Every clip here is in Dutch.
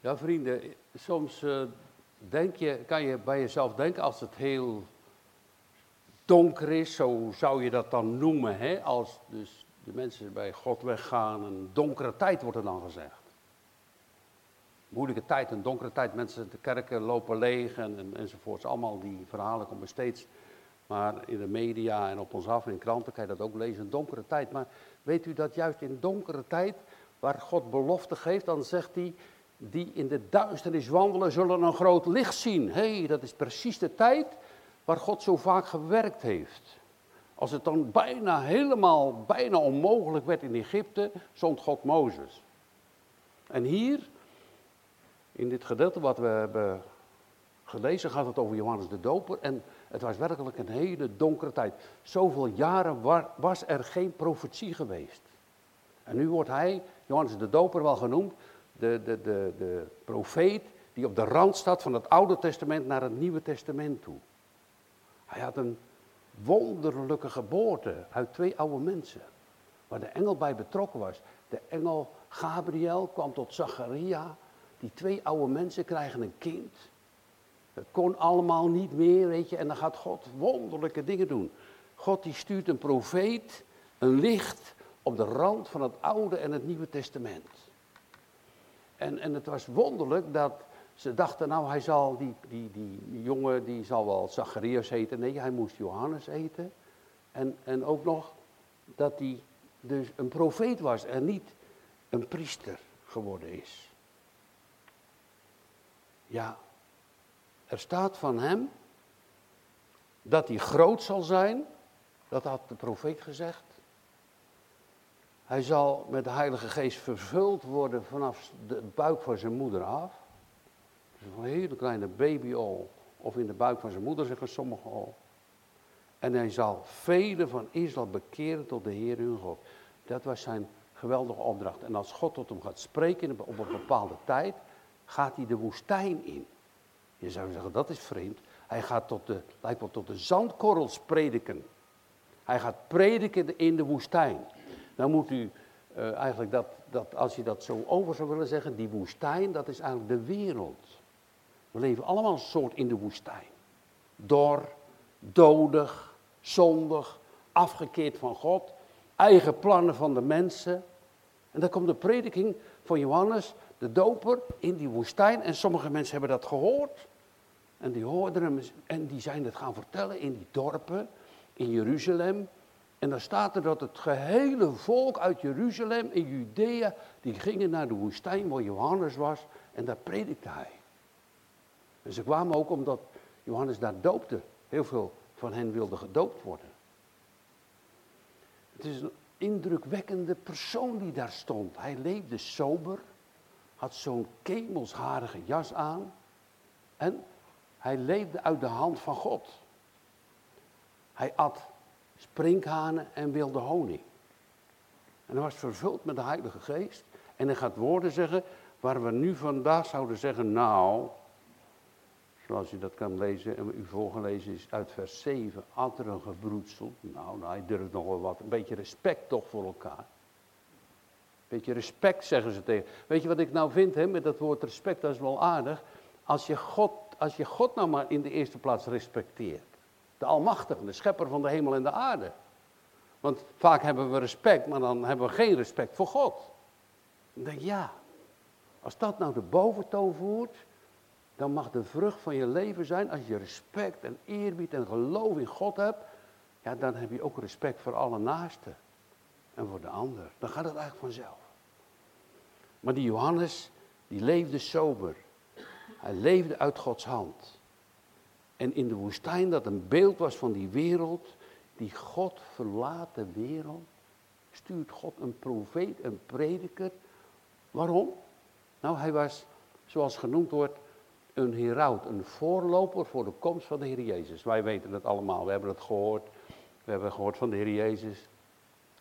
Ja, vrienden, soms uh, denk je, kan je bij jezelf denken als het heel donker is, zo zou je dat dan noemen, hè? als dus de mensen bij God weggaan, een donkere tijd wordt er dan gezegd. Moeilijke tijd, een donkere tijd, mensen de kerken lopen leeg en, en, enzovoorts. Allemaal die verhalen komen steeds maar in de media en op ons af, in kranten kan je dat ook lezen, een donkere tijd. Maar weet u dat juist in donkere tijd, waar God belofte geeft, dan zegt hij, die in de duisternis wandelen, zullen een groot licht zien. Hé, hey, dat is precies de tijd waar God zo vaak gewerkt heeft. Als het dan bijna helemaal, bijna onmogelijk werd in Egypte, zond God Mozes. En hier, in dit gedeelte wat we hebben gelezen, gaat het over Johannes de Doper. En het was werkelijk een hele donkere tijd. Zoveel jaren was er geen profetie geweest. En nu wordt hij, Johannes de Doper wel genoemd, de, de, de, de profeet die op de rand staat van het Oude Testament naar het Nieuwe Testament toe. Hij had een wonderlijke geboorte uit twee oude mensen, waar de engel bij betrokken was. De engel Gabriel kwam tot Zacharia. Die twee oude mensen krijgen een kind. Het kon allemaal niet meer, weet je, en dan gaat God wonderlijke dingen doen. God die stuurt een profeet, een licht op de rand van het Oude en het Nieuwe Testament. En, en het was wonderlijk dat ze dachten, nou hij zal, die, die, die jongen die zal wel Zacharias heten. Nee, hij moest Johannes eten. En, en ook nog dat hij dus een profeet was en niet een priester geworden is. Ja, er staat van hem dat hij groot zal zijn. Dat had de profeet gezegd. Hij zal met de Heilige Geest vervuld worden vanaf de buik van zijn moeder af. Dus een hele kleine baby al. Of in de buik van zijn moeder zeggen sommigen al. En hij zal velen van Israël bekeren tot de Heer hun God. Dat was zijn geweldige opdracht. En als God tot hem gaat spreken op een bepaalde tijd, gaat hij de woestijn in. Je zou zeggen, dat is vreemd. Hij gaat tot de, lijkt wel tot de zandkorrels prediken. Hij gaat prediken in de woestijn. Dan moet u uh, eigenlijk dat, dat, als je dat zo over zou willen zeggen, die woestijn, dat is eigenlijk de wereld. We leven allemaal een soort in de woestijn. Dor, dodig, zondig, afgekeerd van God, eigen plannen van de mensen. En dan komt de prediking van Johannes, de doper, in die woestijn. En sommige mensen hebben dat gehoord. En die hoorden hem en die zijn het gaan vertellen in die dorpen, in Jeruzalem. En dan staat er dat het gehele volk uit Jeruzalem en Judea, die gingen naar de woestijn waar Johannes was en daar predikte hij. En ze kwamen ook omdat Johannes daar doopte. Heel veel van hen wilden gedoopt worden. Het is een indrukwekkende persoon die daar stond. Hij leefde sober, had zo'n kemelsharige jas aan en hij leefde uit de hand van God. Hij at sprinkhanen en wilde honing. En hij was vervuld met de Heilige Geest. En hij gaat woorden zeggen waar we nu vandaag zouden zeggen, nou, zoals u dat kan lezen en u voorgelezen is uit vers 7, een gebroedsel. Nou, nou, hij durft nog wel wat. Een beetje respect toch voor elkaar. Een beetje respect zeggen ze tegen. Weet je wat ik nou vind hè, met dat woord respect, dat is wel aardig. Als je God, als je God nou maar in de eerste plaats respecteert. De Almachtige, de schepper van de hemel en de aarde. Want vaak hebben we respect, maar dan hebben we geen respect voor God. Dan denk je, ja, als dat nou de boventoon voert, dan mag de vrucht van je leven zijn, als je respect en eerbied en geloof in God hebt, ja, dan heb je ook respect voor alle naasten en voor de ander. Dan gaat het eigenlijk vanzelf. Maar die Johannes, die leefde sober. Hij leefde uit Gods hand. En in de woestijn, dat een beeld was van die wereld, die God verlaten wereld, stuurt God een profeet, een prediker. Waarom? Nou, hij was, zoals genoemd wordt, een heraut, een voorloper voor de komst van de Heer Jezus. Wij weten het allemaal, we hebben het gehoord. We hebben gehoord van de Heer Jezus.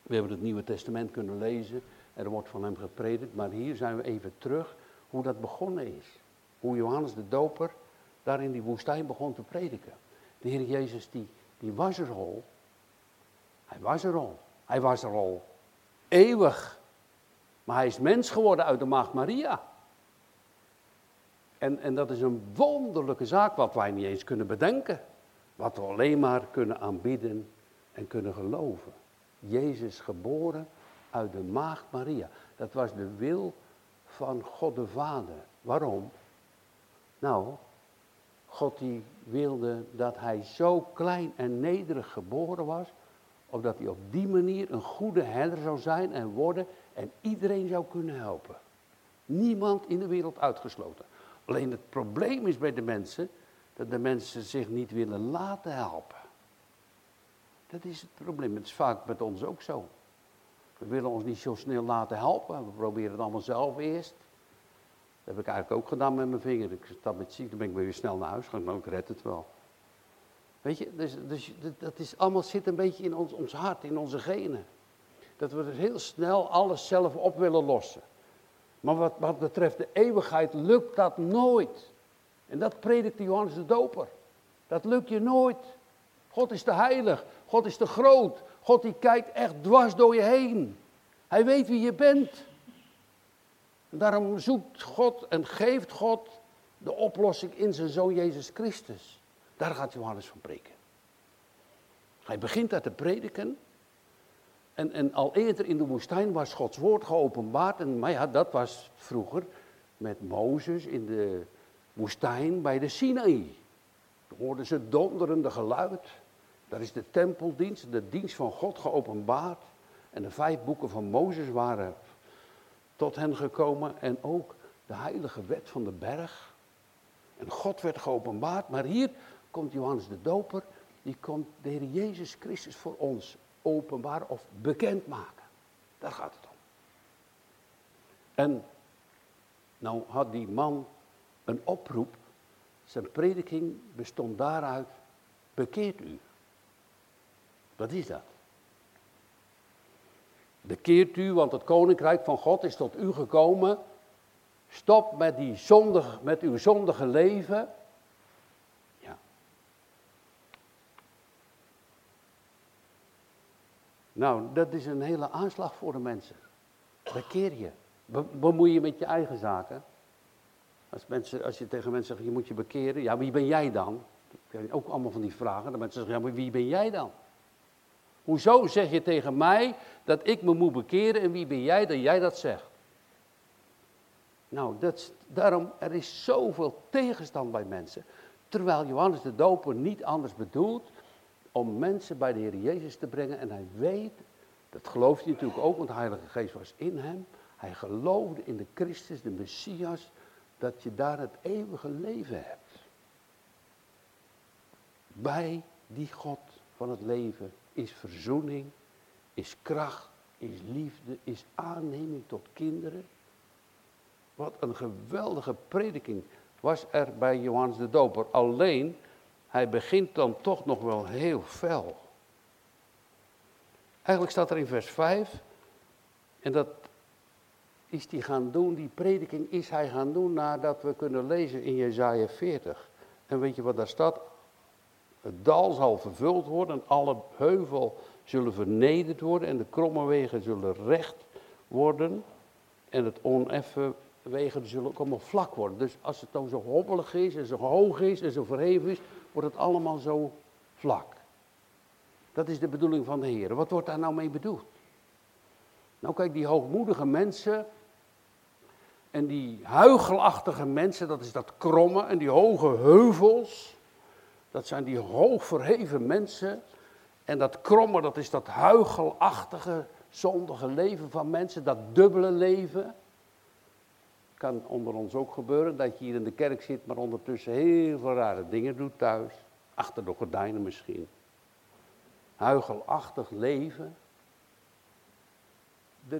We hebben het Nieuwe Testament kunnen lezen. Er wordt van hem gepredikt. Maar hier zijn we even terug hoe dat begonnen is. Hoe Johannes de Doper daar in die woestijn begon te prediken. De Heer Jezus, die, die was er al. Hij was er al. Hij was er al eeuwig. Maar hij is mens geworden uit de maagd Maria. En, en dat is een wonderlijke zaak wat wij niet eens kunnen bedenken. Wat we alleen maar kunnen aanbieden en kunnen geloven. Jezus geboren uit de maagd Maria. Dat was de wil van God de Vader. Waarom? Nou, God wilde dat hij zo klein en nederig geboren was, opdat hij op die manier een goede herder zou zijn en worden en iedereen zou kunnen helpen. Niemand in de wereld uitgesloten. Alleen het probleem is bij de mensen dat de mensen zich niet willen laten helpen. Dat is het probleem. Het is vaak met ons ook zo. We willen ons niet zo snel laten helpen. We proberen het allemaal zelf eerst. Dat heb ik eigenlijk ook gedaan met mijn vinger. Ik zat met ziek, dan ben ik weer snel naar huis gegaan. Nou, ik red het wel. Weet je, dus, dus, dat is allemaal zit een beetje in ons, ons hart, in onze genen. Dat we dus heel snel alles zelf op willen lossen. Maar wat, wat betreft de eeuwigheid lukt dat nooit. En dat predikt Johannes de Doper. Dat lukt je nooit. God is te heilig. God is te groot. God die kijkt echt dwars door je heen. Hij weet wie je bent. Daarom zoekt God en geeft God de oplossing in zijn zoon Jezus Christus. Daar gaat Johannes van preken. Hij begint daar te prediken. En, en al eerder in de woestijn was Gods woord geopenbaard. En, maar ja, dat was vroeger met Mozes in de woestijn bij de Sinaï. Dan hoorden ze donderende geluid. Daar is de tempeldienst, de dienst van God geopenbaard. En de vijf boeken van Mozes waren tot hen gekomen. En ook de heilige wet van de berg. En God werd geopenbaard. Maar hier komt Johannes de Doper. Die komt de Heer Jezus Christus voor ons openbaar of bekend maken. Daar gaat het om. En nou had die man een oproep. Zijn prediking bestond daaruit, bekeert u. Wat is dat? Bekeert u, want het koninkrijk van God is tot u gekomen. Stop met, die met uw zondige leven. Ja. Nou, dat is een hele aanslag voor de mensen. Bekeer je. Bemoei je met je eigen zaken. Als, mensen, als je tegen mensen zegt, je moet je bekeren. Ja, wie ben jij dan? Ook allemaal van die vragen. Dan mensen zeggen, ja, maar wie ben jij dan? Hoezo zeg je tegen mij dat ik me moet bekeren en wie ben jij dat jij dat zegt? Nou, dat, daarom, er is zoveel tegenstand bij mensen. Terwijl Johannes de Doper niet anders bedoelt om mensen bij de Heer Jezus te brengen. En hij weet, dat gelooft hij natuurlijk ook, want de Heilige Geest was in hem. Hij geloofde in de Christus, de Messias, dat je daar het eeuwige leven hebt. Bij die God van het leven is verzoening, is kracht, is liefde, is aanneming tot kinderen. Wat een geweldige prediking was er bij Johannes de Doper. Alleen, hij begint dan toch nog wel heel fel. Eigenlijk staat er in vers 5, en dat is hij gaan doen, die prediking is hij gaan doen nadat we kunnen lezen in Jezaja 40. En weet je wat daar staat? Het dal zal vervuld worden en alle heuvel zullen vernederd worden en de kromme wegen zullen recht worden en het oneffen wegen zullen ook allemaal vlak worden. Dus als het dan zo hobbelig is en zo hoog is en zo verheven is, wordt het allemaal zo vlak. Dat is de bedoeling van de Heer. Wat wordt daar nou mee bedoeld? Nou kijk, die hoogmoedige mensen en die huigelachtige mensen, dat is dat kromme en die hoge heuvels. Dat zijn die hoog verheven mensen. En dat kromme, dat is dat huigelachtige, zondige leven van mensen, dat dubbele leven. Kan onder ons ook gebeuren dat je hier in de kerk zit, maar ondertussen heel veel rare dingen doet thuis. Achter de gordijnen misschien. Huigelachtig leven.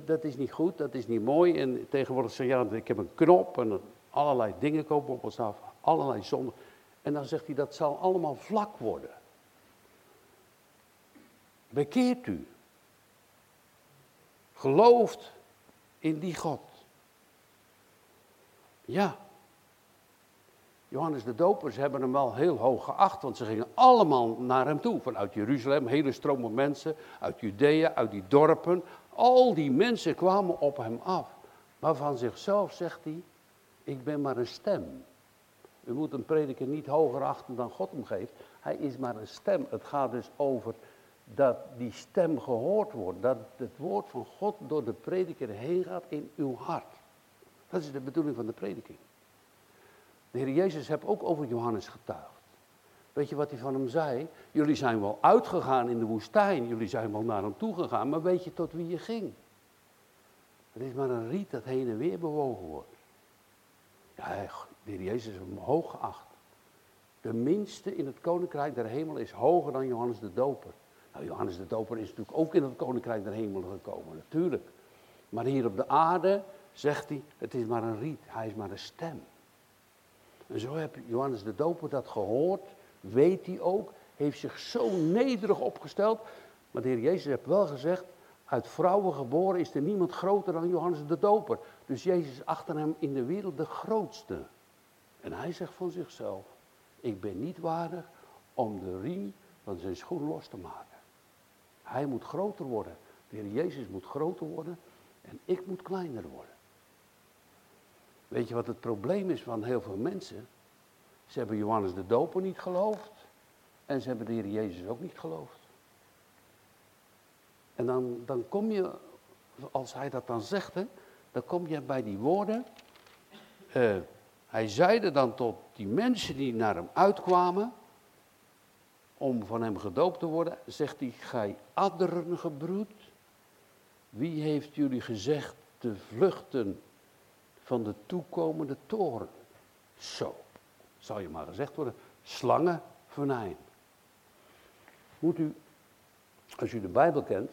Dat, is niet goed, dat is niet mooi. En tegenwoordig zeg je, ja, ik heb een knop en allerlei dingen komen op ons af. Allerlei zonde. En dan zegt hij, dat zal allemaal vlak worden. Bekeert u. Gelooft in die God. Ja. Johannes de Dopers hebben hem wel heel hoog geacht, want ze gingen allemaal naar hem toe. Vanuit Jeruzalem, hele stromen mensen, uit Judea, uit die dorpen. Al die mensen kwamen op hem af. Maar van zichzelf zegt hij, ik ben maar een stem U moet een prediker niet hoger achten dan God hem geeft. Hij is maar een stem. Het gaat dus over dat die stem gehoord wordt. Dat het woord van God door de prediker heen gaat in uw hart. Dat is de bedoeling van de prediking. De Heer Jezus heeft ook over Johannes getuigd. Weet je wat hij van hem zei? Jullie zijn wel uitgegaan in de woestijn, jullie zijn wel naar hem toe gegaan, maar weet je tot wie je ging? Het is maar een riet dat heen en weer bewogen wordt. Ja, de Heer Jezus is hem hoog geacht. De minste in het koninkrijk der hemel is hoger dan Johannes de Doper. Nou, Johannes de Doper is natuurlijk ook in het koninkrijk der hemel gekomen, natuurlijk. Maar hier op de aarde zegt hij, het is maar een riet, hij is maar een stem. En zo heb Johannes de Doper dat gehoord, weet hij ook, heeft zich zo nederig opgesteld. Maar de Heer Jezus heeft wel gezegd, uit vrouwen geboren is er niemand groter dan Johannes de Doper. Dus Jezus achter hem in de wereld de grootste. En hij zegt van zichzelf, ik ben niet waardig om de riem van zijn schoen los te maken. Hij moet groter worden. De Heer Jezus moet groter worden en ik moet kleiner worden. Weet je wat het probleem is van heel veel mensen? Ze hebben Johannes de Doper niet geloofd en ze hebben de Heer Jezus ook niet geloofd. En dan, dan kom je, als hij dat dan zegt, dan kom je bij die woorden. Uh, hij zeide dan tot die mensen die naar hem uitkwamen, om van hem gedoopt te worden, zegt hij, gij adderen gebroed, wie heeft jullie gezegd te vluchten van de toekomende toren? Zo, zou je maar gezegd worden, slangen venijn. Moet u, als u de Bijbel kent,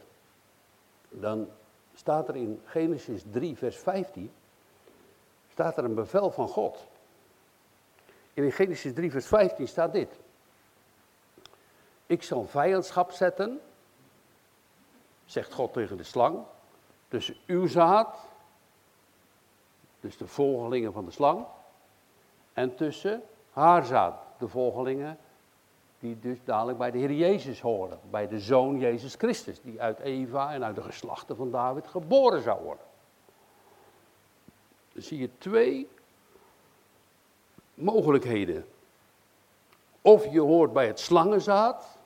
dan staat er in Genesis 3, vers 15, staat er een bevel van God. In Genesis 3, vers 15 staat dit. Ik zal vijandschap zetten, zegt God tegen de slang, tussen uw zaad, dus de volgelingen van de slang, en tussen haar zaad, de volgelingen die dus dadelijk bij de Heer Jezus horen, bij de Zoon Jezus Christus, die uit Eva en uit de geslachten van David geboren zou worden. Dan zie je twee mogelijkheden. Of je hoort bij het slangenzaad,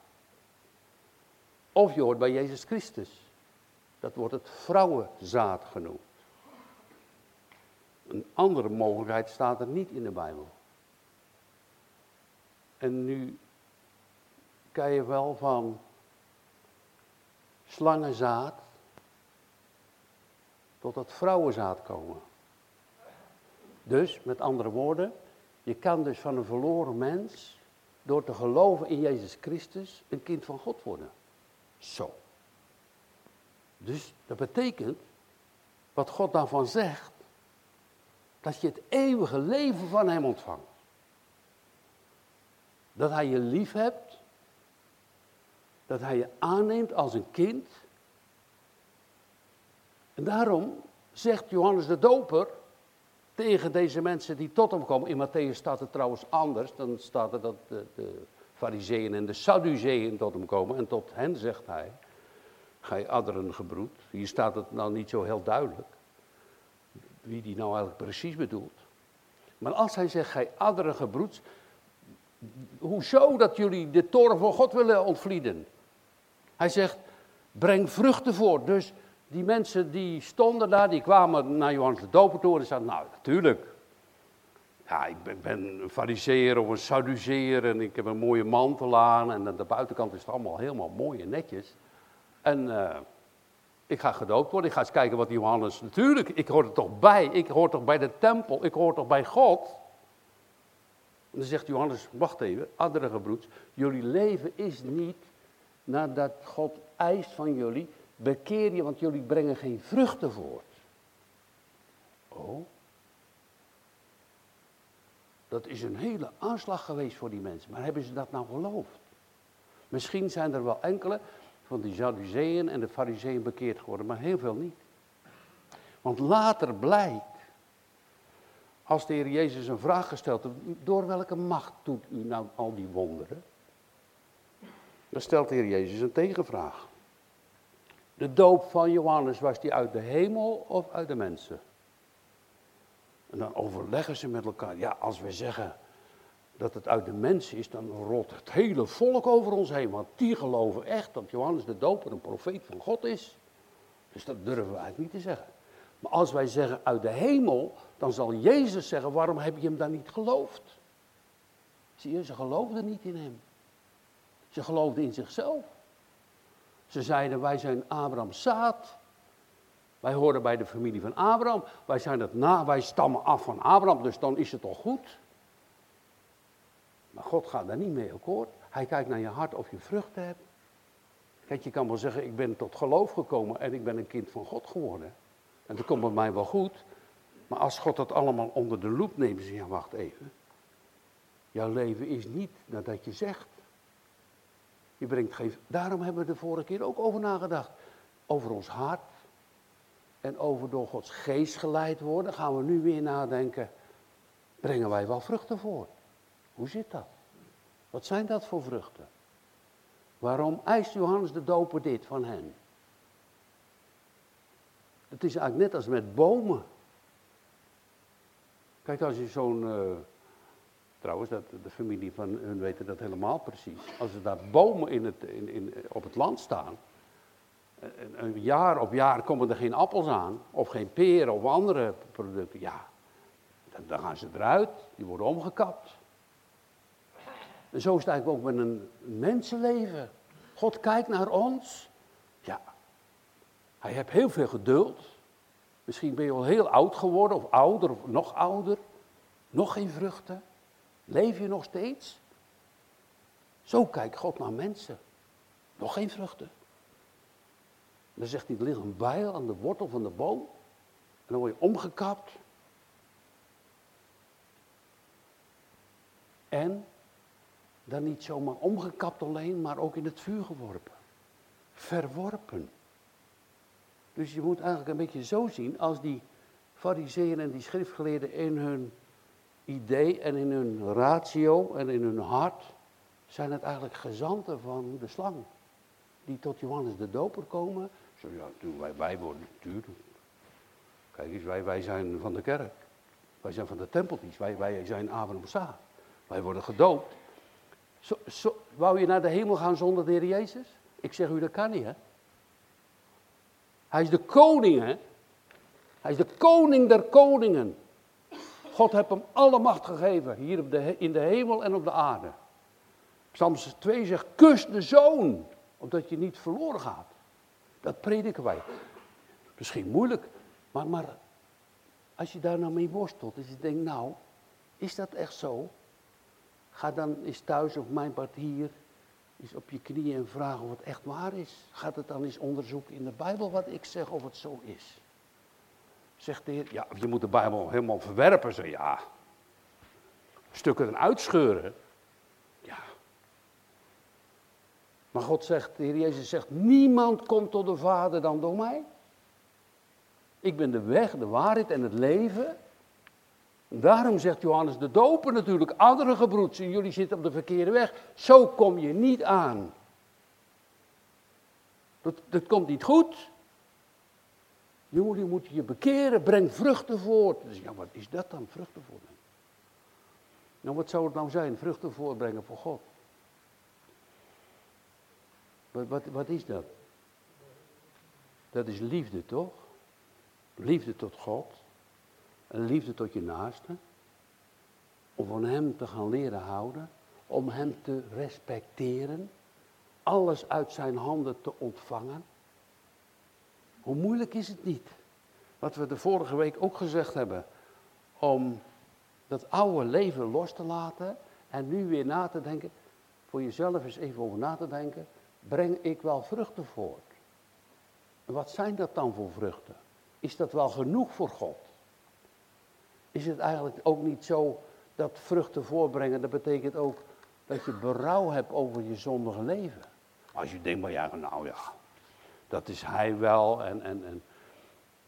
of je hoort bij Jezus Christus. Dat wordt het vrouwenzaad genoemd. Een andere mogelijkheid staat er niet in de Bijbel. En nu kan je wel van slangenzaad tot het vrouwenzaad komen. Dus, met andere woorden, je kan dus van een verloren mens, door te geloven in Jezus Christus, een kind van God worden. Zo. Dus dat betekent, wat God daarvan zegt, dat je het eeuwige leven van Hem ontvangt. Dat Hij je lief hebt, dat Hij je aanneemt als een kind. En daarom zegt Johannes de Doper tegen deze mensen die tot hem komen. In Matthäus staat het trouwens anders. Dan staat er dat de, de fariseeën en de sadduceeën tot hem komen. En tot hen zegt hij, gij adderen gebroed. Hier staat het nou niet zo heel duidelijk. Wie die nou eigenlijk precies bedoelt. Maar als hij zegt, gij adderen gebroed. Hoezo dat jullie de toren van God willen ontvlieden? Hij zegt, breng vruchten voor. Dus die mensen die stonden daar, die kwamen naar Johannes de Doper toe en zeiden, nou natuurlijk. Ja, ik ben, een fariseer of een sadduceer en ik heb een mooie mantel aan en aan de buitenkant is het allemaal helemaal mooi en netjes. En uh, ik ga gedoopt worden, ik ga eens kijken wat Johannes, natuurlijk, ik hoor er toch bij, ik hoor toch bij de tempel, ik hoor toch bij God. En dan zegt Johannes, wacht even, andere gebroeds, jullie leven is niet nadat God eist van jullie, bekeer je, want jullie brengen geen vruchten voort. Oh. Dat is een hele aanslag geweest voor die mensen. Maar hebben ze dat nou geloofd? Misschien zijn er wel enkele van die Sadduceeën en de Fariseeën bekeerd geworden, maar heel veel niet. Want later blijkt, als de Heer Jezus een vraag gesteld heeft, door welke macht doet u nou al die wonderen? Dan stelt de Heer Jezus een tegenvraag. De doop van Johannes, was die uit de hemel of uit de mensen? En dan overleggen ze met elkaar. Ja, als we zeggen dat het uit de mens is, dan rolt het hele volk over ons heen. Want die geloven echt dat Johannes de Doper een profeet van God is. Dus dat durven we eigenlijk niet te zeggen. Maar als wij zeggen uit de hemel, dan zal Jezus zeggen, waarom heb je hem dan niet geloofd? Zie je, ze geloofden niet in hem. Ze geloofden in zichzelf. Ze zeiden, wij zijn Abraham's zaad. Wij horen bij de familie van Abraham. Wij, zijn het na, wij stammen af van Abraham, dus dan is het toch goed? Maar God gaat daar niet mee akkoord. Hij kijkt naar je hart of je vruchten hebt. Kijk, je kan wel zeggen, ik ben tot geloof gekomen en ik ben een kind van God geworden. En dat komt bij mij wel goed. Maar als God dat allemaal onder de loep neemt, zeg je, ja, wacht even. Jouw leven is niet nadat je zegt. Je brengt. Daarom hebben we de vorige keer ook over nagedacht. Over ons hart. En over door Gods geest geleid worden. Gaan we nu weer nadenken. Brengen wij wel vruchten voor? Hoe zit dat? Wat zijn dat voor vruchten? Waarom eist Johannes de Doper dit van hen? Het is eigenlijk net als met bomen. Kijk, als je zo'n. Uh, trouwens, dat, de familie van hun weten dat helemaal precies. Als er daar bomen in het, in, op het land staan. Een, een jaar op jaar komen er geen appels aan. Of geen peren of andere producten. Ja, dan, dan gaan ze eruit. Die worden omgekapt. En zo is het eigenlijk ook met een mensenleven. God kijkt naar ons. Ja, hij heeft heel veel geduld. Misschien ben je al heel oud geworden, of ouder, of nog ouder. Nog geen vruchten. Leef je nog steeds? Zo kijkt God naar mensen. Nog geen vruchten. Dan zegt hij, er ligt een bijl aan de wortel van de boom. En dan word je omgekapt. En dan niet zomaar omgekapt alleen, maar ook in het vuur geworpen. Verworpen. Dus je moet eigenlijk een beetje zo zien als die fariseeën en die schriftgeleerden in hun idee en in hun ratio en in hun hart zijn het eigenlijk gezanten van de slang. Die tot Johannes de Doper komen. Zo ja, wij, wij worden natuurlijk. Kijk eens, wij, wij zijn van de kerk. Wij zijn van de tempeltjes. Wij, wij zijn Abraham Sa. Wij worden gedoopt. Zo, zo, wou je naar de hemel gaan zonder de Heer Jezus? Ik zeg u, dat kan niet, hè? Hij is de koning, hè? Hij is de koning der koningen. God heeft hem alle macht gegeven, hier op de, in de hemel en op de aarde. Psalm 2 zegt, kus de zoon, omdat je niet verloren gaat. Dat prediken wij. Misschien moeilijk, maar, maar als je daar nou mee worstelt, dus je denkt, nou, is dat echt zo? Ga dan eens thuis op mijn part hier, eens op je knieën en vragen of het echt waar is. Gaat het dan eens onderzoeken in de Bijbel wat ik zeg of het zo is. Zegt de Heer, ja, je moet de Bijbel helemaal verwerpen. Zo, ja, stukken eruit uitscheuren. Ja. Maar God zegt, de Heer Jezus zegt, niemand komt tot de Vader dan door mij. Ik ben de weg, de waarheid en het leven. Daarom zegt Johannes de Doper natuurlijk, andere gebroedsen, jullie zitten op de verkeerde weg. Zo kom je niet aan. Dat, dat komt niet goed. Jullie moeten je bekeren, breng vruchten voort. Dus ja, wat is dat dan, vruchten voortbrengen? Nou, wat zou het nou zijn, vruchten voortbrengen voor God? Wat, wat, wat is dat? Dat is liefde, toch? Liefde tot God. En liefde tot je naaste. Om van hem te gaan leren houden. Om hem te respecteren. Alles uit zijn handen te ontvangen. Hoe moeilijk is het niet? Wat we de vorige week ook gezegd hebben. Om dat oude leven los te laten. En nu weer na te denken. Voor jezelf eens even over na te denken. Breng ik wel vruchten voort? En wat zijn dat dan voor vruchten? Is dat wel genoeg voor God? Is het eigenlijk ook niet zo dat vruchten voorbrengen, dat betekent ook dat je berouw hebt over je zondige leven? Als je denkt, maar ja, nou ja, dat is hij wel. En, en, en,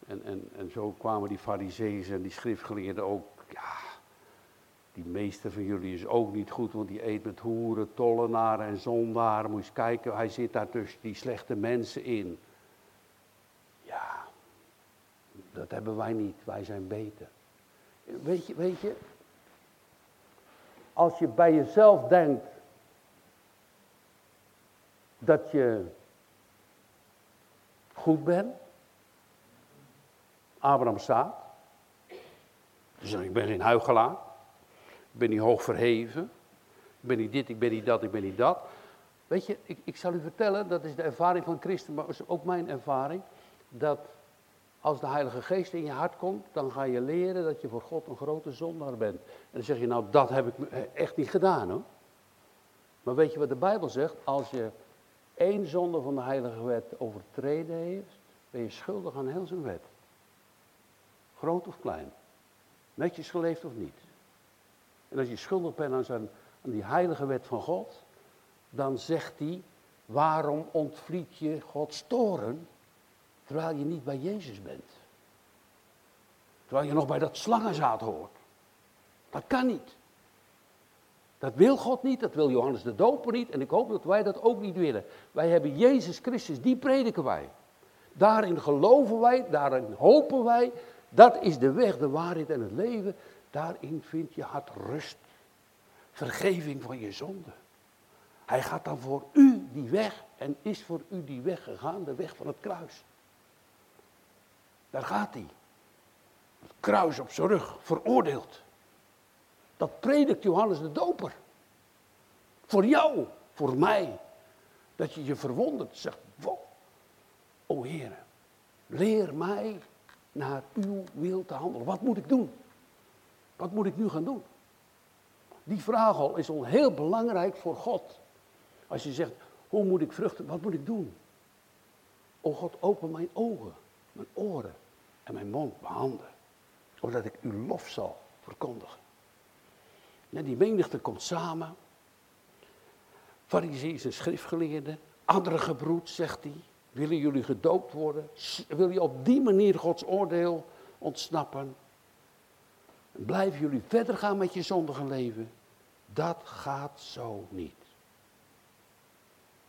en, en, en zo kwamen die fariseeën en die schriftgeleerden ook, ja, die meeste van jullie is ook niet goed, want die eet met hoeren, tollenaren en zondaren. Moet je kijken, hij zit daar tussen die slechte mensen in. Ja, dat hebben wij niet, wij zijn beter. Weet je, weet je, als je bij jezelf denkt dat je goed bent, Abraham staat, dus ik ben geen huigelaar, ik ben niet hoog verheven, ben niet dit, ik ben niet dat, ik ben niet dat. Weet je, ik, ik zal u vertellen, dat is de ervaring van Christen, maar is ook mijn ervaring, dat als de Heilige Geest in je hart komt, dan ga je leren dat je voor God een grote zondaar bent. En dan zeg je, nou dat heb ik echt niet gedaan hoor. Maar weet je wat de Bijbel zegt? Als je één zonde van de Heilige Wet overtreden heeft, ben je schuldig aan heel zijn wet. Groot of klein. Netjes geleefd of niet. En als je schuldig bent aan, zijn, aan die heilige wet van God, dan zegt hij, waarom ontvliet je Gods toren, terwijl je niet bij Jezus bent? Terwijl je nog bij dat slangenzaad hoort. Dat kan niet. Dat wil God niet, dat wil Johannes de Doper niet en ik hoop dat wij dat ook niet willen. Wij hebben Jezus Christus, die prediken wij. Daarin geloven wij, daarin hopen wij. Dat is de weg, de waarheid en het leven. Daarin vind je hart rust. Vergeving van je zonde. Hij gaat dan voor u die weg en is voor u die weg gegaan, de weg van het kruis. Daar gaat hij. Het kruis op zijn rug, veroordeeld. Dat predikt Johannes de Doper. Voor jou, voor mij. Dat je je verwondert. Zegt, wow, o Heer, leer mij naar uw wil te handelen. Wat moet ik doen? Wat moet ik nu gaan doen? Die vraag al is al heel belangrijk voor God. Als je zegt, hoe moet ik vruchten, wat moet ik doen? O God, open mijn ogen, mijn oren en mijn mond, mijn handen. Zodat ik uw lof zal verkondigen. Die menigte komt samen. Farizeeën en schriftgeleerden, andere gebroed, zegt hij. Willen jullie gedoopt worden? Wil je op die manier Gods oordeel ontsnappen? Blijven jullie verder gaan met je zondige leven? Dat gaat zo niet.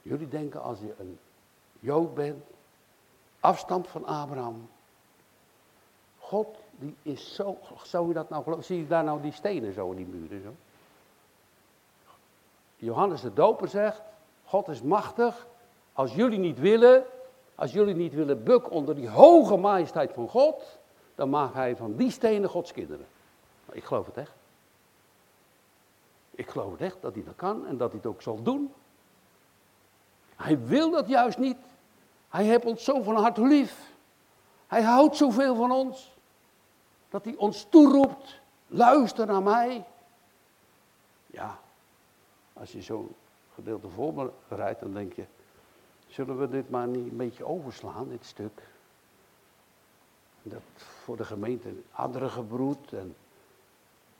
Jullie denken als je een Jood bent, afstand van Abraham. God, die is zo, zou je dat nou geloven? Zie je daar nou die stenen zo in die muren zo? Johannes de Doper zegt, God is machtig. Als jullie niet willen, als jullie niet willen bukken onder die hoge majesteit van God, dan maakt hij van die stenen Gods kinderen. Ik geloof het echt. Ik geloof het echt dat hij dat kan en dat hij het ook zal doen. Hij wil dat juist niet. Hij heeft ons zo van harte lief. Hij houdt zoveel van ons. Dat hij ons toeroept. Luister naar mij. Ja, als je zo'n gedeelte voorbereidt, dan denk je, zullen we dit maar niet een beetje overslaan, dit stuk? Dat voor de gemeente andere gebroed en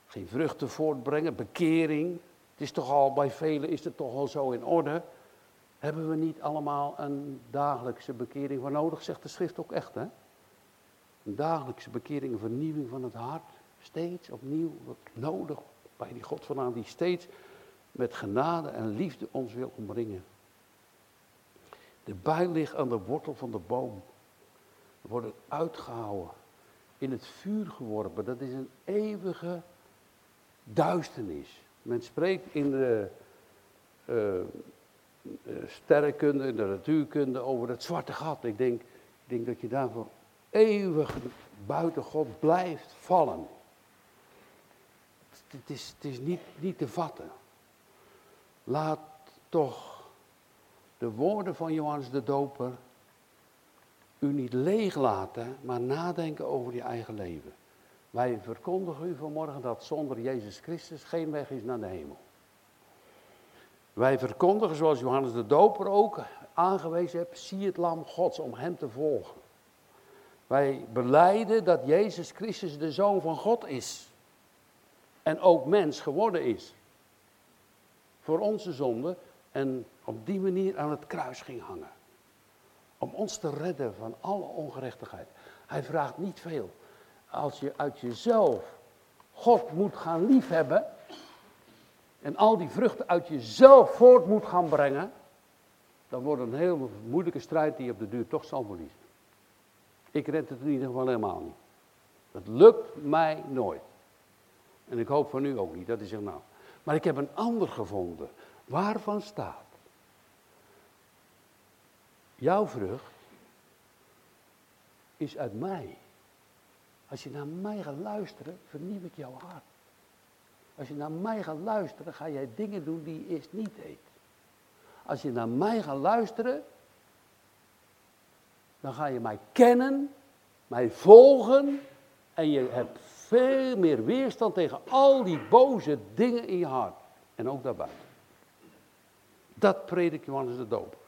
geen vruchten voortbrengen, bekering. Het is toch al, bij velen is het toch al zo in orde. Hebben we niet allemaal een dagelijkse bekering voor nodig, zegt de schrift ook echt, hè? Een dagelijkse bekering, een vernieuwing van het hart. Steeds opnieuw nodig bij die God vandaan die steeds met genade en liefde ons wil omringen. De bijl ligt aan de wortel van de boom. We worden uitgehouden, in het vuur geworpen. Dat is een eeuwige duisternis. Men spreekt in de uh, sterrenkunde, in de natuurkunde over het zwarte gat. Ik denk, ik denk dat je daarvoor eeuwig buiten God blijft vallen. Het is, het is niet, niet te vatten. Laat toch de woorden van Johannes de Doper u niet leeg laten, maar nadenken over je eigen leven. Wij verkondigen u vanmorgen dat zonder Jezus Christus geen weg is naar de hemel. Wij verkondigen, zoals Johannes de Doper ook aangewezen heeft, zie het lam Gods om hem te volgen. Wij beleiden dat Jezus Christus de Zoon van God is. En ook mens geworden is. Voor onze zonde. En op die manier aan het kruis ging hangen. Om ons te redden van alle ongerechtigheid. Hij vraagt niet veel. Als je uit jezelf God moet gaan liefhebben. En al die vruchten uit jezelf voort moet gaan brengen. Dan wordt een heel moeilijke strijd die je op de duur toch zal verliezen. Ik red het in ieder geval helemaal niet. Dat lukt mij nooit. En ik hoop van u ook niet, dat is zegt nou. Maar ik heb een ander gevonden. Waarvan staat? Jouw vrucht is uit mij. Als je naar mij gaat luisteren, vernieuw ik jouw hart. Als je naar mij gaat luisteren, ga jij dingen doen die je eerst niet deed. Als je naar mij gaat luisteren, dan ga je mij kennen, mij volgen en je hebt veel meer weerstand tegen al die boze dingen in je hart. En ook daarbuiten. Dat predik Johannes de Doper.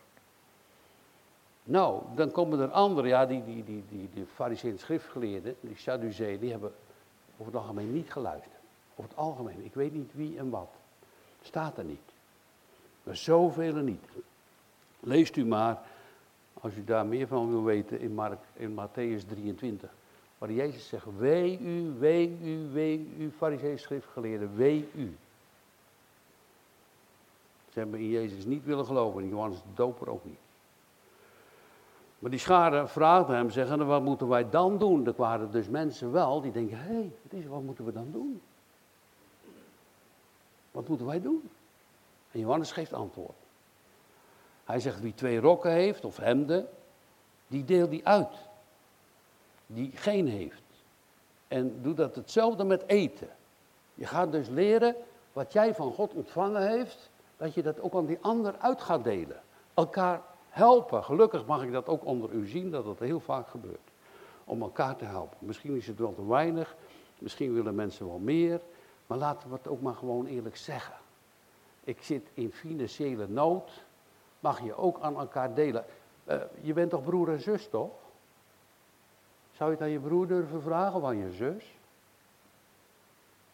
Nou, dan komen er anderen, ja, die, die, die, die, die schriftgeleerden, die Sadduceeën, die hebben over het algemeen niet geluisterd. Over het algemeen, ik weet niet wie en wat. Staat er niet. Maar zoveel niet. Leest u maar, als u daar meer van wil weten, in, Mark, in Matthäus 23. Waar Jezus zegt, wee u, wee u, wee u, fariseeën schriftgeleerden, wee u. Ze hebben in Jezus niet willen geloven, en Johannes de Doper ook niet. Maar die schade vraagde hem, zeggen, wat moeten wij dan doen? Er waren dus mensen wel die denken, hé, hey, wat moeten we dan doen? Wat moeten wij doen? En Johannes geeft antwoord. Hij zegt, wie twee rokken heeft of hemden, die deelt die uit. Die geen heeft. En doe dat hetzelfde met eten. Je gaat dus leren wat jij van God ontvangen heeft, dat je dat ook aan die ander uit gaat delen. Elkaar helpen. Gelukkig mag ik dat ook onder u zien, dat dat heel vaak gebeurt. Om elkaar te helpen. Misschien is het wel te weinig, misschien willen mensen wel meer, maar laten we het ook maar gewoon eerlijk zeggen. Ik zit in financiële nood, mag je ook aan elkaar delen. Uh, je bent toch broer en zus, toch? Zou je het aan je broer durven vragen of aan je zus?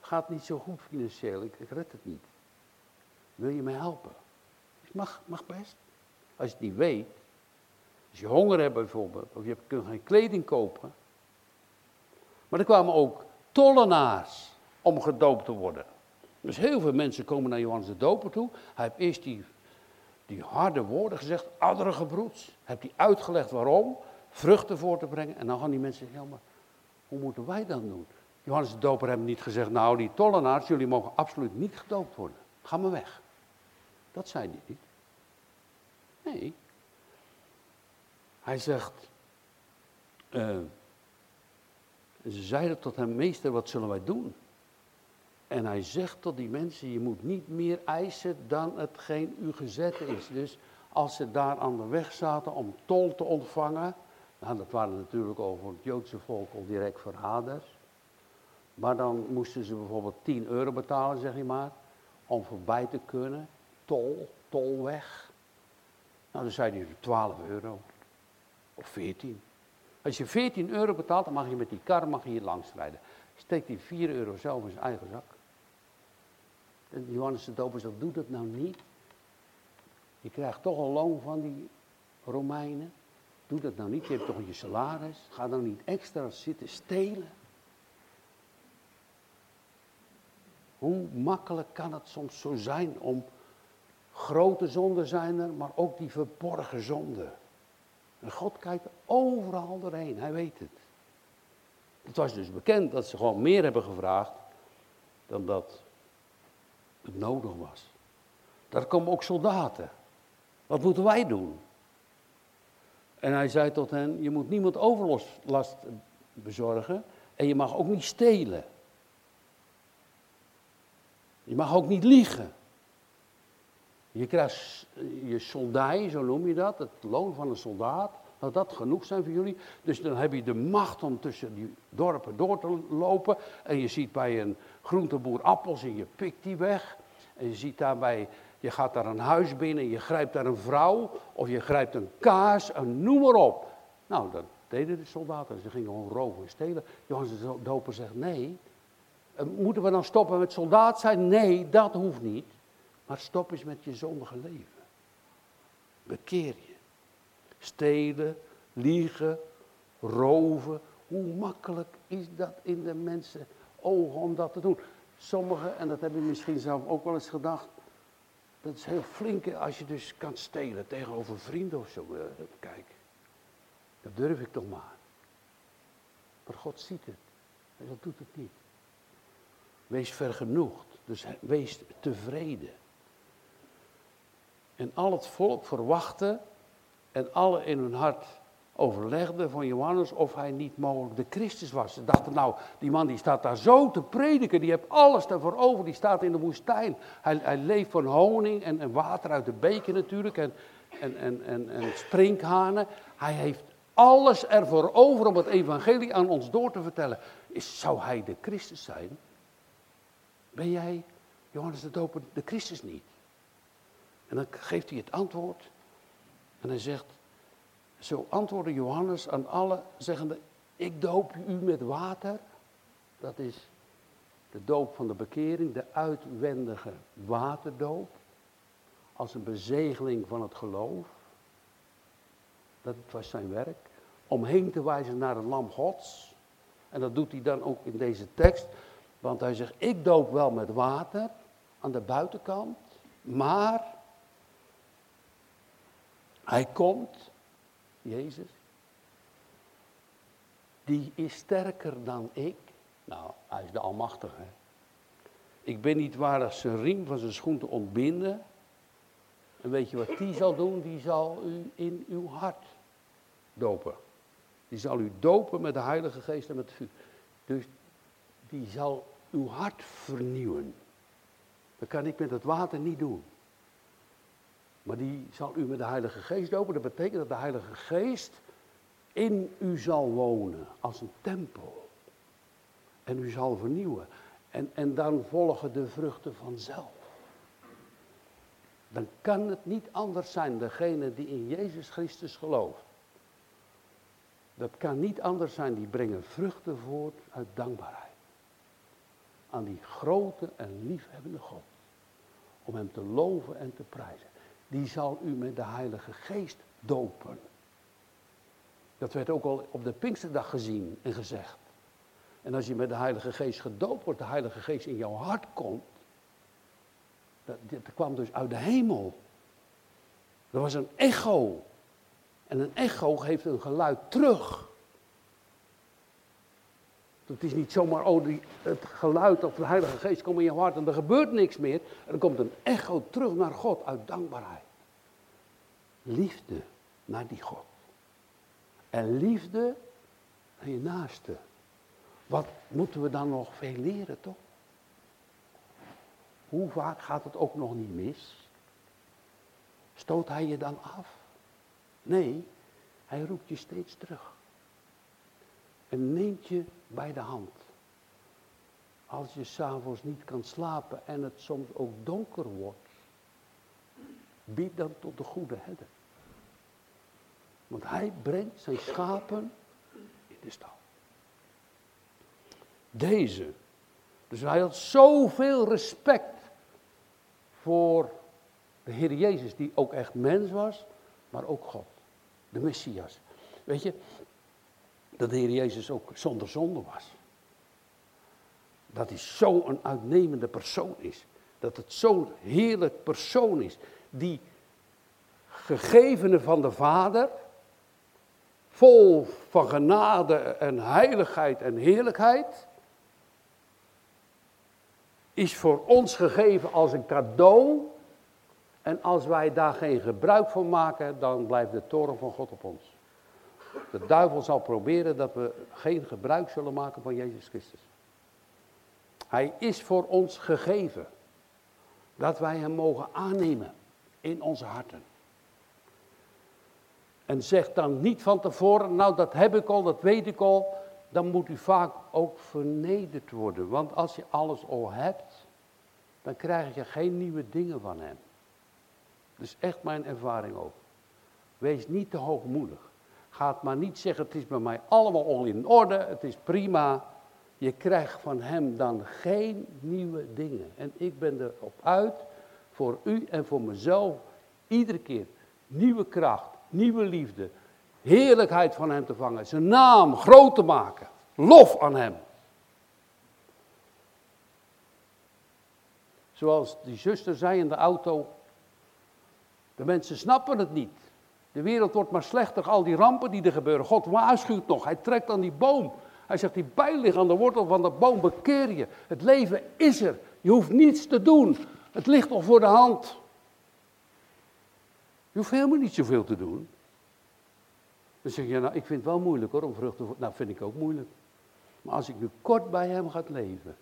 Gaat niet zo goed financieel, ik, ik red het niet. Wil je mij helpen? Mag, mag best. Als je het niet weet, als je honger hebt bijvoorbeeld, of je kunt geen kleding kopen. Maar er kwamen ook tollenaars om gedoopt te worden. Dus heel veel mensen komen naar Johannes de Doper toe. Hij heeft eerst die, die harde woorden gezegd, oudere gebroeds. Heeft hij uitgelegd waarom, vruchten voor te brengen. En dan gaan die mensen zeggen, ja maar hoe moeten wij dan doen? Johannes de Doper heeft niet gezegd, nou die tollenaars, jullie mogen absoluut niet gedoopt worden. Ga maar weg. Dat zei hij niet. Nee. Hij zegt, uh, ze zeiden tot hem, meester, wat zullen wij doen? En hij zegt tot die mensen, je moet niet meer eisen dan hetgeen u gezet is. Dus als ze daar aan de weg zaten om tol te ontvangen, nou dat waren natuurlijk over het Joodse volk al direct verraders. Maar dan moesten ze bijvoorbeeld 10 euro betalen, zeg je maar, om voorbij te kunnen. Tol, tolweg. Nou, dan zei hij 12 euro. Of 14. Als je 14 euro betaalt, dan mag je met die kar mag je hier langs rijden. Steekt die 4 euro zelf in zijn eigen zak. En Johannes de Doper zegt, doe dat nou niet. Je krijgt toch een loon van die Romeinen. Doe dat nou niet, je hebt toch je salaris. Ga dan niet extra zitten stelen. Hoe makkelijk kan het soms zo zijn om Grote zonden zijn er, maar ook die verborgen zonden. En God kijkt overal doorheen, hij weet het. Het was dus bekend dat ze gewoon meer hebben gevraagd dan dat het nodig was. Daar komen ook soldaten. Wat moeten wij doen? En hij zei tot hen, je moet niemand overlast bezorgen en je mag ook niet stelen. Je mag ook niet liegen. Je krijgt je soldij, zo noem je dat, het loon van een soldaat. Dat dat genoeg zijn voor jullie. Dus dan heb je de macht om tussen die dorpen door te lopen. En je ziet bij een groenteboer appels en je pikt die weg. En je ziet daarbij, je gaat daar een huis binnen, je grijpt daar een vrouw. Of je grijpt een kaas, en noem maar op. Nou, dat deden de soldaten. Ze gingen gewoon roven en stelen. Johannes de Doper zegt, nee. Eh, moeten we dan stoppen met soldaat zijn? Nee, dat hoeft niet. Maar stop eens met je zondige leven. Bekeer je. Stelen, liegen, roven. Hoe makkelijk is dat in de mensen ogen om dat te doen? Sommigen, en dat heb je misschien zelf ook wel eens gedacht. Dat is heel flink als je dus kan stelen tegenover vrienden of zo. Kijk, dat durf ik toch maar. Maar God ziet het. En dat doet het niet. Wees vergenoegd Dus wees tevreden. En al het volk verwachtte en alle in hun hart overlegden van Johannes of hij niet mogelijk de Christus was. Ze dachten nou, die man die staat daar zo te prediken, die heeft alles daarvoor over, die staat in de woestijn. Hij, hij leeft van honing en, en, water uit de beken natuurlijk en, en, en, en, en sprinkhanen. Hij heeft alles ervoor over om het evangelie aan ons door te vertellen. Is, zou hij de Christus zijn? Ben jij, Johannes de Doper, de Christus niet? En dan geeft hij het antwoord. En hij zegt, zo antwoordde Johannes aan alle, zeggende, ik doop u met water. Dat is de doop van de bekering, de uitwendige waterdoop. Als een bezegeling van het geloof. Dat was zijn werk. Om heen te wijzen naar het lam gods. En dat doet hij dan ook in deze tekst. Want hij zegt, ik doop wel met water aan de buitenkant. Maar hij komt, Jezus, die is sterker dan ik. Nou, hij is de Almachtige. Ik ben niet waardig zijn riem van zijn schoen te ontbinden. En weet je wat die zal doen? Die zal u in uw hart dopen. Die zal u dopen met de Heilige Geest en met vuur. Dus die zal uw hart vernieuwen. Dat kan ik met het water niet doen. Maar die zal u met de Heilige Geest dopen. Dat betekent dat de Heilige Geest in u zal wonen als een tempel. En u zal vernieuwen. En, en dan volgen de vruchten vanzelf. Dan kan het niet anders zijn, degene die in Jezus Christus gelooft. Dat kan niet anders zijn, die brengen vruchten voort uit dankbaarheid. Aan die grote en liefhebbende God. Om Hem te loven en te prijzen die zal u met de Heilige Geest dopen. Dat werd ook al op de Pinksterdag gezien en gezegd. En als je met de Heilige Geest gedoopt wordt, de Heilige Geest in jouw hart komt, dat, dat kwam dus uit de hemel. Er was een echo. En een echo geeft een geluid terug. Het is niet zomaar, oh, die, het geluid of de Heilige Geest komt in je hart en er gebeurt niks meer. Er komt een echo terug naar God uit dankbaarheid. Liefde naar die God. En liefde naar je naaste. Wat moeten we dan nog veel leren, toch? Hoe vaak gaat het ook nog niet mis? Stoot hij je dan af? Nee, hij roept je steeds terug. En neemt je bij de hand. Als je s'avonds niet kan slapen en het soms ook donker wordt, bied dan tot de goede herder. Want hij brengt zijn schapen in de stal. Deze. Dus hij had zoveel respect voor de Heer Jezus, die ook echt mens was, maar ook God, de Messias. Weet je, dat de Heer Jezus ook zonder zonde was. Dat hij zo'n uitnemende persoon is. Dat het zo'n heerlijk persoon is. Die gegevene van de Vader, vol van genade en heiligheid en heerlijkheid, is voor ons gegeven als een cadeau. En als wij daar geen gebruik van maken, dan blijft de toren van God op ons. De duivel zal proberen dat we geen gebruik zullen maken van Jezus Christus. Hij is voor ons gegeven. Dat wij hem mogen aannemen in onze harten. En zeg dan niet van tevoren, nou dat heb ik al, dat weet ik al. Dan moet u vaak ook vernederd worden. Want als je alles al hebt, dan krijg je geen nieuwe dingen van hem. Dat is echt mijn ervaring ook. Wees niet te hoogmoedig. Gaat maar niet zeggen, het is bij mij allemaal al in orde, het is prima. Je krijgt van hem dan geen nieuwe dingen. En ik ben erop uit, voor u en voor mezelf, iedere keer nieuwe kracht, nieuwe liefde, heerlijkheid van hem te vangen, zijn naam groot te maken, lof aan hem. Zoals die zuster zei in de auto, de mensen snappen het niet. De wereld wordt maar slechter, al die rampen die er gebeuren. God waarschuwt nog, hij trekt aan die boom. Hij zegt, die bijl ligt aan de wortel van de boom, bekeer je. Het leven is er. Je hoeft niets te doen. Het ligt al voor de hand. Je hoeft helemaal niet zoveel te doen. Dan zeg je, nou, ik vind het wel moeilijk hoor, om vruchten voor... Nou, vind ik ook moeilijk. Maar als ik nu kort bij hem ga leven,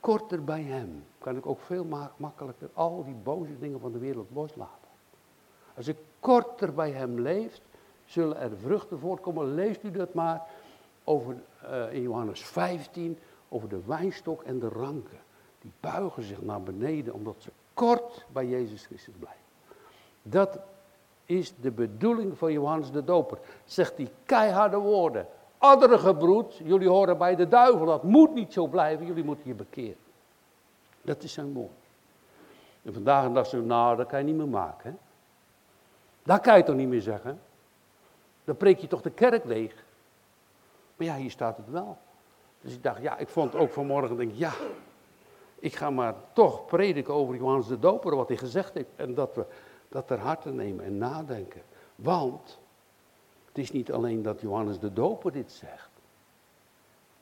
korter bij hem, kan ik ook veel makkelijker al die boze dingen van de wereld loslaten. Als ik korter bij hem leef, zullen er vruchten voortkomen. Leest u dat maar over, uh, in Johannes 15, over de wijnstok en de ranken. Die buigen zich naar beneden omdat ze kort bij Jezus Christus blijven. Dat is de bedoeling van Johannes de Doper. Zegt die keiharde woorden. Andere gebroed, jullie horen bij de duivel, dat moet niet zo blijven, jullie moeten je bekeren. Dat is zijn woord. En vandaag dag zeggen nou, dat kan je niet meer maken. Hè? Dat kan je toch niet meer zeggen? Dan preek je toch de kerk leeg? Maar ja, hier staat het wel. Dus ik dacht, ja, ik vond ook vanmorgen, denk ja, ik ga maar toch prediken over Johannes de Doper, wat hij gezegd heeft. En dat we dat ter harte nemen en nadenken. Want het is niet alleen dat Johannes de Doper dit zegt.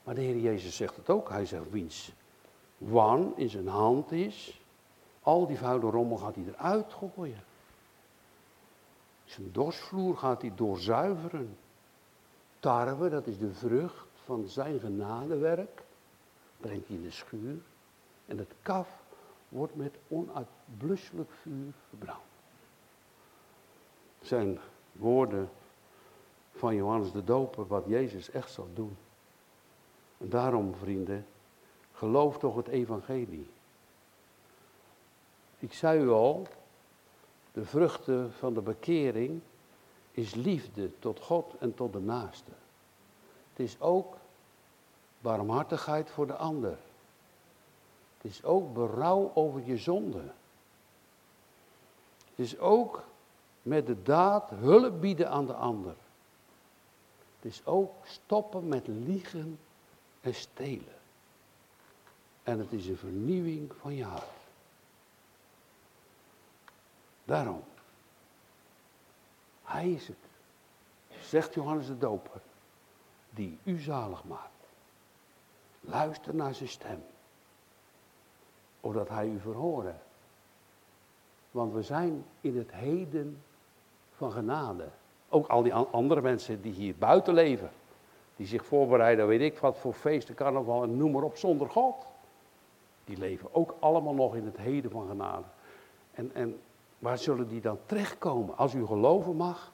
Maar de Heer Jezus zegt het ook. Hij zegt, wiens wan in zijn hand is, al die vuile rommel gaat hij eruit gooien. Zijn dorsvloer gaat hij doorzuiveren. Tarwe, dat is de vrucht van zijn genadewerk, brengt hij in de schuur. En het kaf wordt met onuitblusselijk vuur verbrand. Zijn woorden van Johannes de Doper, wat Jezus echt zal doen. En daarom, vrienden, geloof toch het evangelie. Ik zei u al, de vruchten van de bekering is liefde tot God en tot de naaste. Het is ook barmhartigheid voor de ander. Het is ook berouw over je zonde. Het is ook met de daad hulp bieden aan de ander. Het is ook stoppen met liegen en stelen. En het is een vernieuwing van je hart. Daarom. Hij is het, zegt Johannes de Doper, die u zalig maakt. Luister naar zijn stem, opdat hij u verhoren. Want we zijn in het heden van genade. Ook al die andere mensen die hier buiten leven, die zich voorbereiden, weet ik wat voor feesten, carnaval en noem maar op, zonder God. Die leven ook allemaal nog in het heden van genade. En, en waar zullen die dan terechtkomen? Als u geloven mag,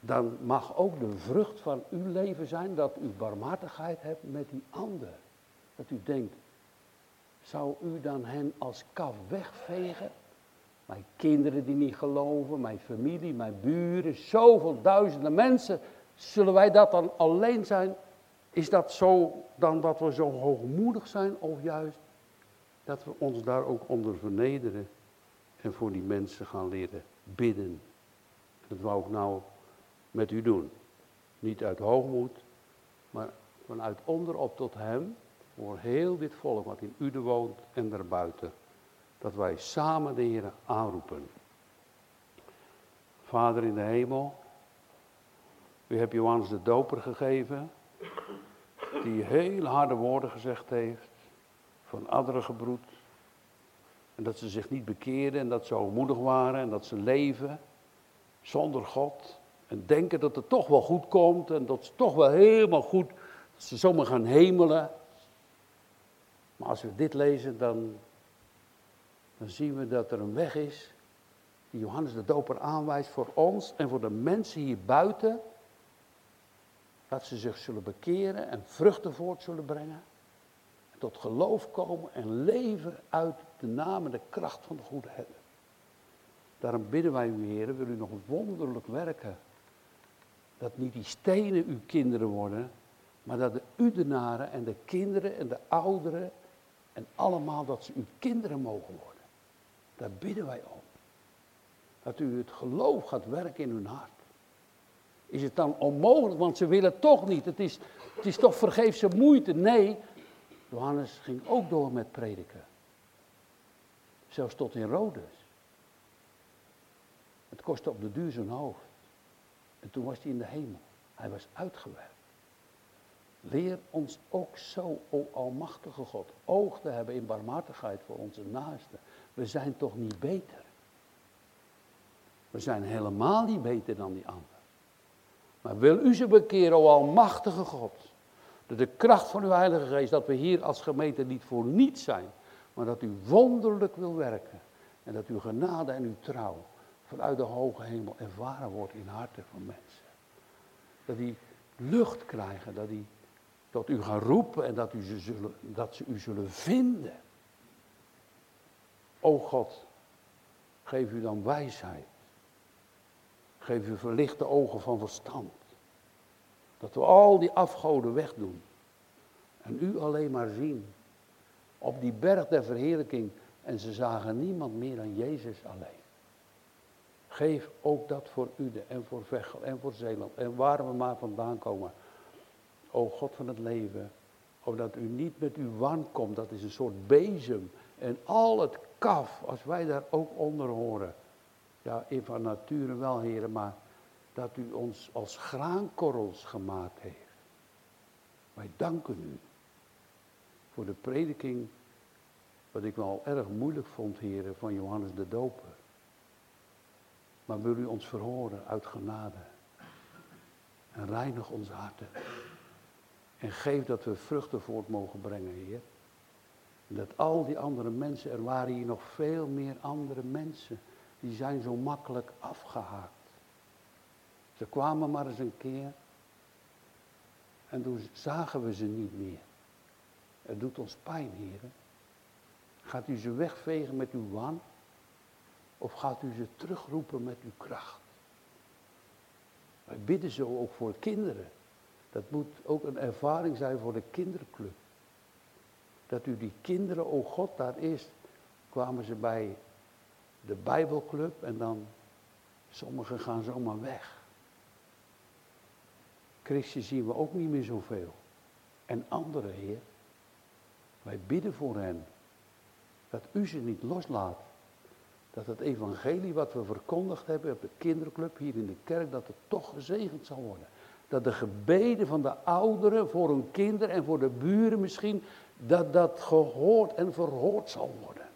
dan mag ook de vrucht van uw leven zijn dat u barmhartigheid hebt met die ander. Dat u denkt, zou u dan hen als kaf wegvegen? Mijn kinderen die niet geloven, mijn familie, mijn buren, zoveel duizenden mensen. Zullen wij dat dan alleen zijn? Is dat zo dan dat we zo hoogmoedig zijn of juist dat we ons daar ook onder vernederen en voor die mensen gaan leren bidden? Dat wou ik nou met u doen. Niet uit hoogmoed, maar vanuit onderop tot hem, voor heel dit volk wat in Uden woont en daarbuiten dat wij samen de Heer aanroepen. Vader in de hemel, u hebt Johannes de Doper gegeven, die heel harde woorden gezegd heeft van andere gebroed. En dat ze zich niet bekeerden en dat ze moedig waren en dat ze leven zonder God. En denken dat het toch wel goed komt en dat ze toch wel helemaal goed, dat ze zomaar gaan hemelen. Maar als we dit lezen, dan dan zien we dat er een weg is die Johannes de Doper aanwijst voor ons en voor de mensen hier buiten. Dat ze zich zullen bekeren en vruchten voort zullen brengen. Tot geloof komen en leven uit de naam de kracht van de goede herder. Daarom bidden wij u, heren, wil u nog wonderlijk werken. Dat niet die stenen uw kinderen worden, maar dat de udenaren en de kinderen en de ouderen en allemaal dat ze uw kinderen mogen worden. Daar bidden wij om. Dat u het geloof gaat werken in hun hart. Is het dan onmogelijk, want ze willen toch niet. Het is, het is toch vergeefse moeite. Nee, Johannes ging ook door met prediken. Zelfs tot in Rhodes. Het kostte op de duur zijn hoofd. En toen was hij in de hemel. Hij was uitgewerkt. Leer ons ook zo, o Almachtige God, oog te hebben in barmhartigheid voor onze naasten. We zijn toch niet beter? We zijn helemaal niet beter dan die anderen. Maar wil u ze bekeren, o Almachtige God, door de kracht van uw Heilige Geest, dat we hier als gemeente niet voor niets zijn, maar dat u wonderlijk wil werken. En dat uw genade en uw trouw vanuit de hoge hemel ervaren wordt in harten van mensen. Dat die lucht krijgen, dat die tot u gaan roepen en dat, u ze, zullen, dat ze u zullen vinden. O God, geef u dan wijsheid. Geef u verlichte ogen van verstand. Dat we al die afgoden wegdoen. En u alleen maar zien. Op die berg der verheerlijking. En ze zagen niemand meer dan Jezus alleen. Geef ook dat voor Ude en voor Vechel en voor Zeeland. En waar we maar vandaan komen. O God van het leven. Omdat u niet met uw wan komt. Dat is een soort bezem. En al het kaf. Als wij daar ook onder horen. Ja, in van nature wel, heren, maar dat u ons als graankorrels gemaakt heeft. Wij danken u voor de prediking, wat ik wel erg moeilijk vond, heren, van Johannes de Doper. Maar wil u ons verhoren uit genade. En reinig onze harten. En geef dat we vruchten voort mogen brengen, Heer. En dat al die andere mensen, er waren hier nog veel meer andere mensen die zijn zo makkelijk afgehaakt. Ze kwamen maar eens een keer en toen zagen we ze niet meer. Het doet ons pijn, heren. Gaat u ze wegvegen met uw waan? Of gaat u ze terugroepen met uw kracht? Wij bidden zo ook voor kinderen. Dat moet ook een ervaring zijn voor de kinderclub. Dat u die kinderen, o God, daar eerst kwamen ze bij de Bijbelclub en dan sommigen gaan zomaar weg. Christen zien we ook niet meer zoveel. En anderen, Heer. Wij bidden voor hen. Dat u ze niet loslaat. Dat het evangelie wat we verkondigd hebben op de kinderclub hier in de kerk, dat het toch gezegend zal worden. Dat de gebeden van de ouderen voor hun kinderen en voor de buren misschien, dat dat gehoord en verhoord zal worden.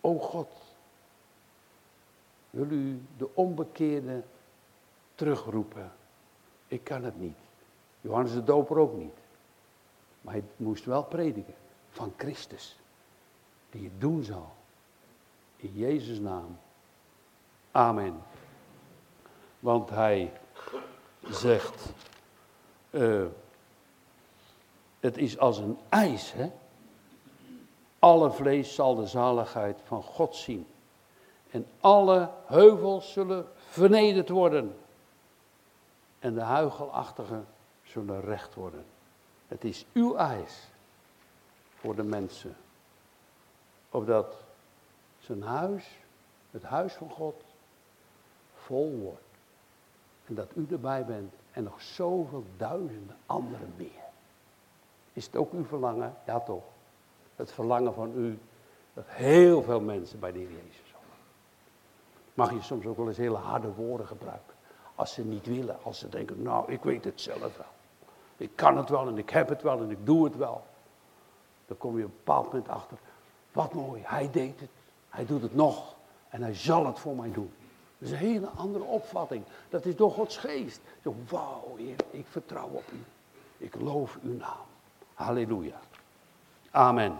O God, wil u de onbekeerde terugroepen? Ik kan het niet. Johannes de Doper ook niet. Maar hij moest wel prediken van Christus, die het doen zal. In Jezus' naam. Amen. Want hij zegt, uh, het is als een ijs, hè? Alle vlees zal de zaligheid van God zien. En alle heuvels zullen vernederd worden. En de huigelachtigen zullen recht worden. Het is uw eis voor de mensen. Opdat zijn huis, het huis van God, vol wordt. En dat u erbij bent en nog zoveel duizenden anderen meer. Is het ook uw verlangen? Ja toch het verlangen van u dat heel veel mensen bij de Heer Jezus zijn. Mag je soms ook wel eens hele harde woorden gebruiken. Als ze niet willen, als ze denken, nou ik weet het zelf wel. Ik kan het wel en ik heb het wel en ik doe het wel. Dan kom je op een bepaald moment achter, wat mooi, hij deed het, hij doet het nog en hij zal het voor mij doen. Dat is een hele andere opvatting. Dat is door Gods geest. Zo, wauw, Heer, ik vertrouw op u. Ik loof uw naam. Halleluja. Amen.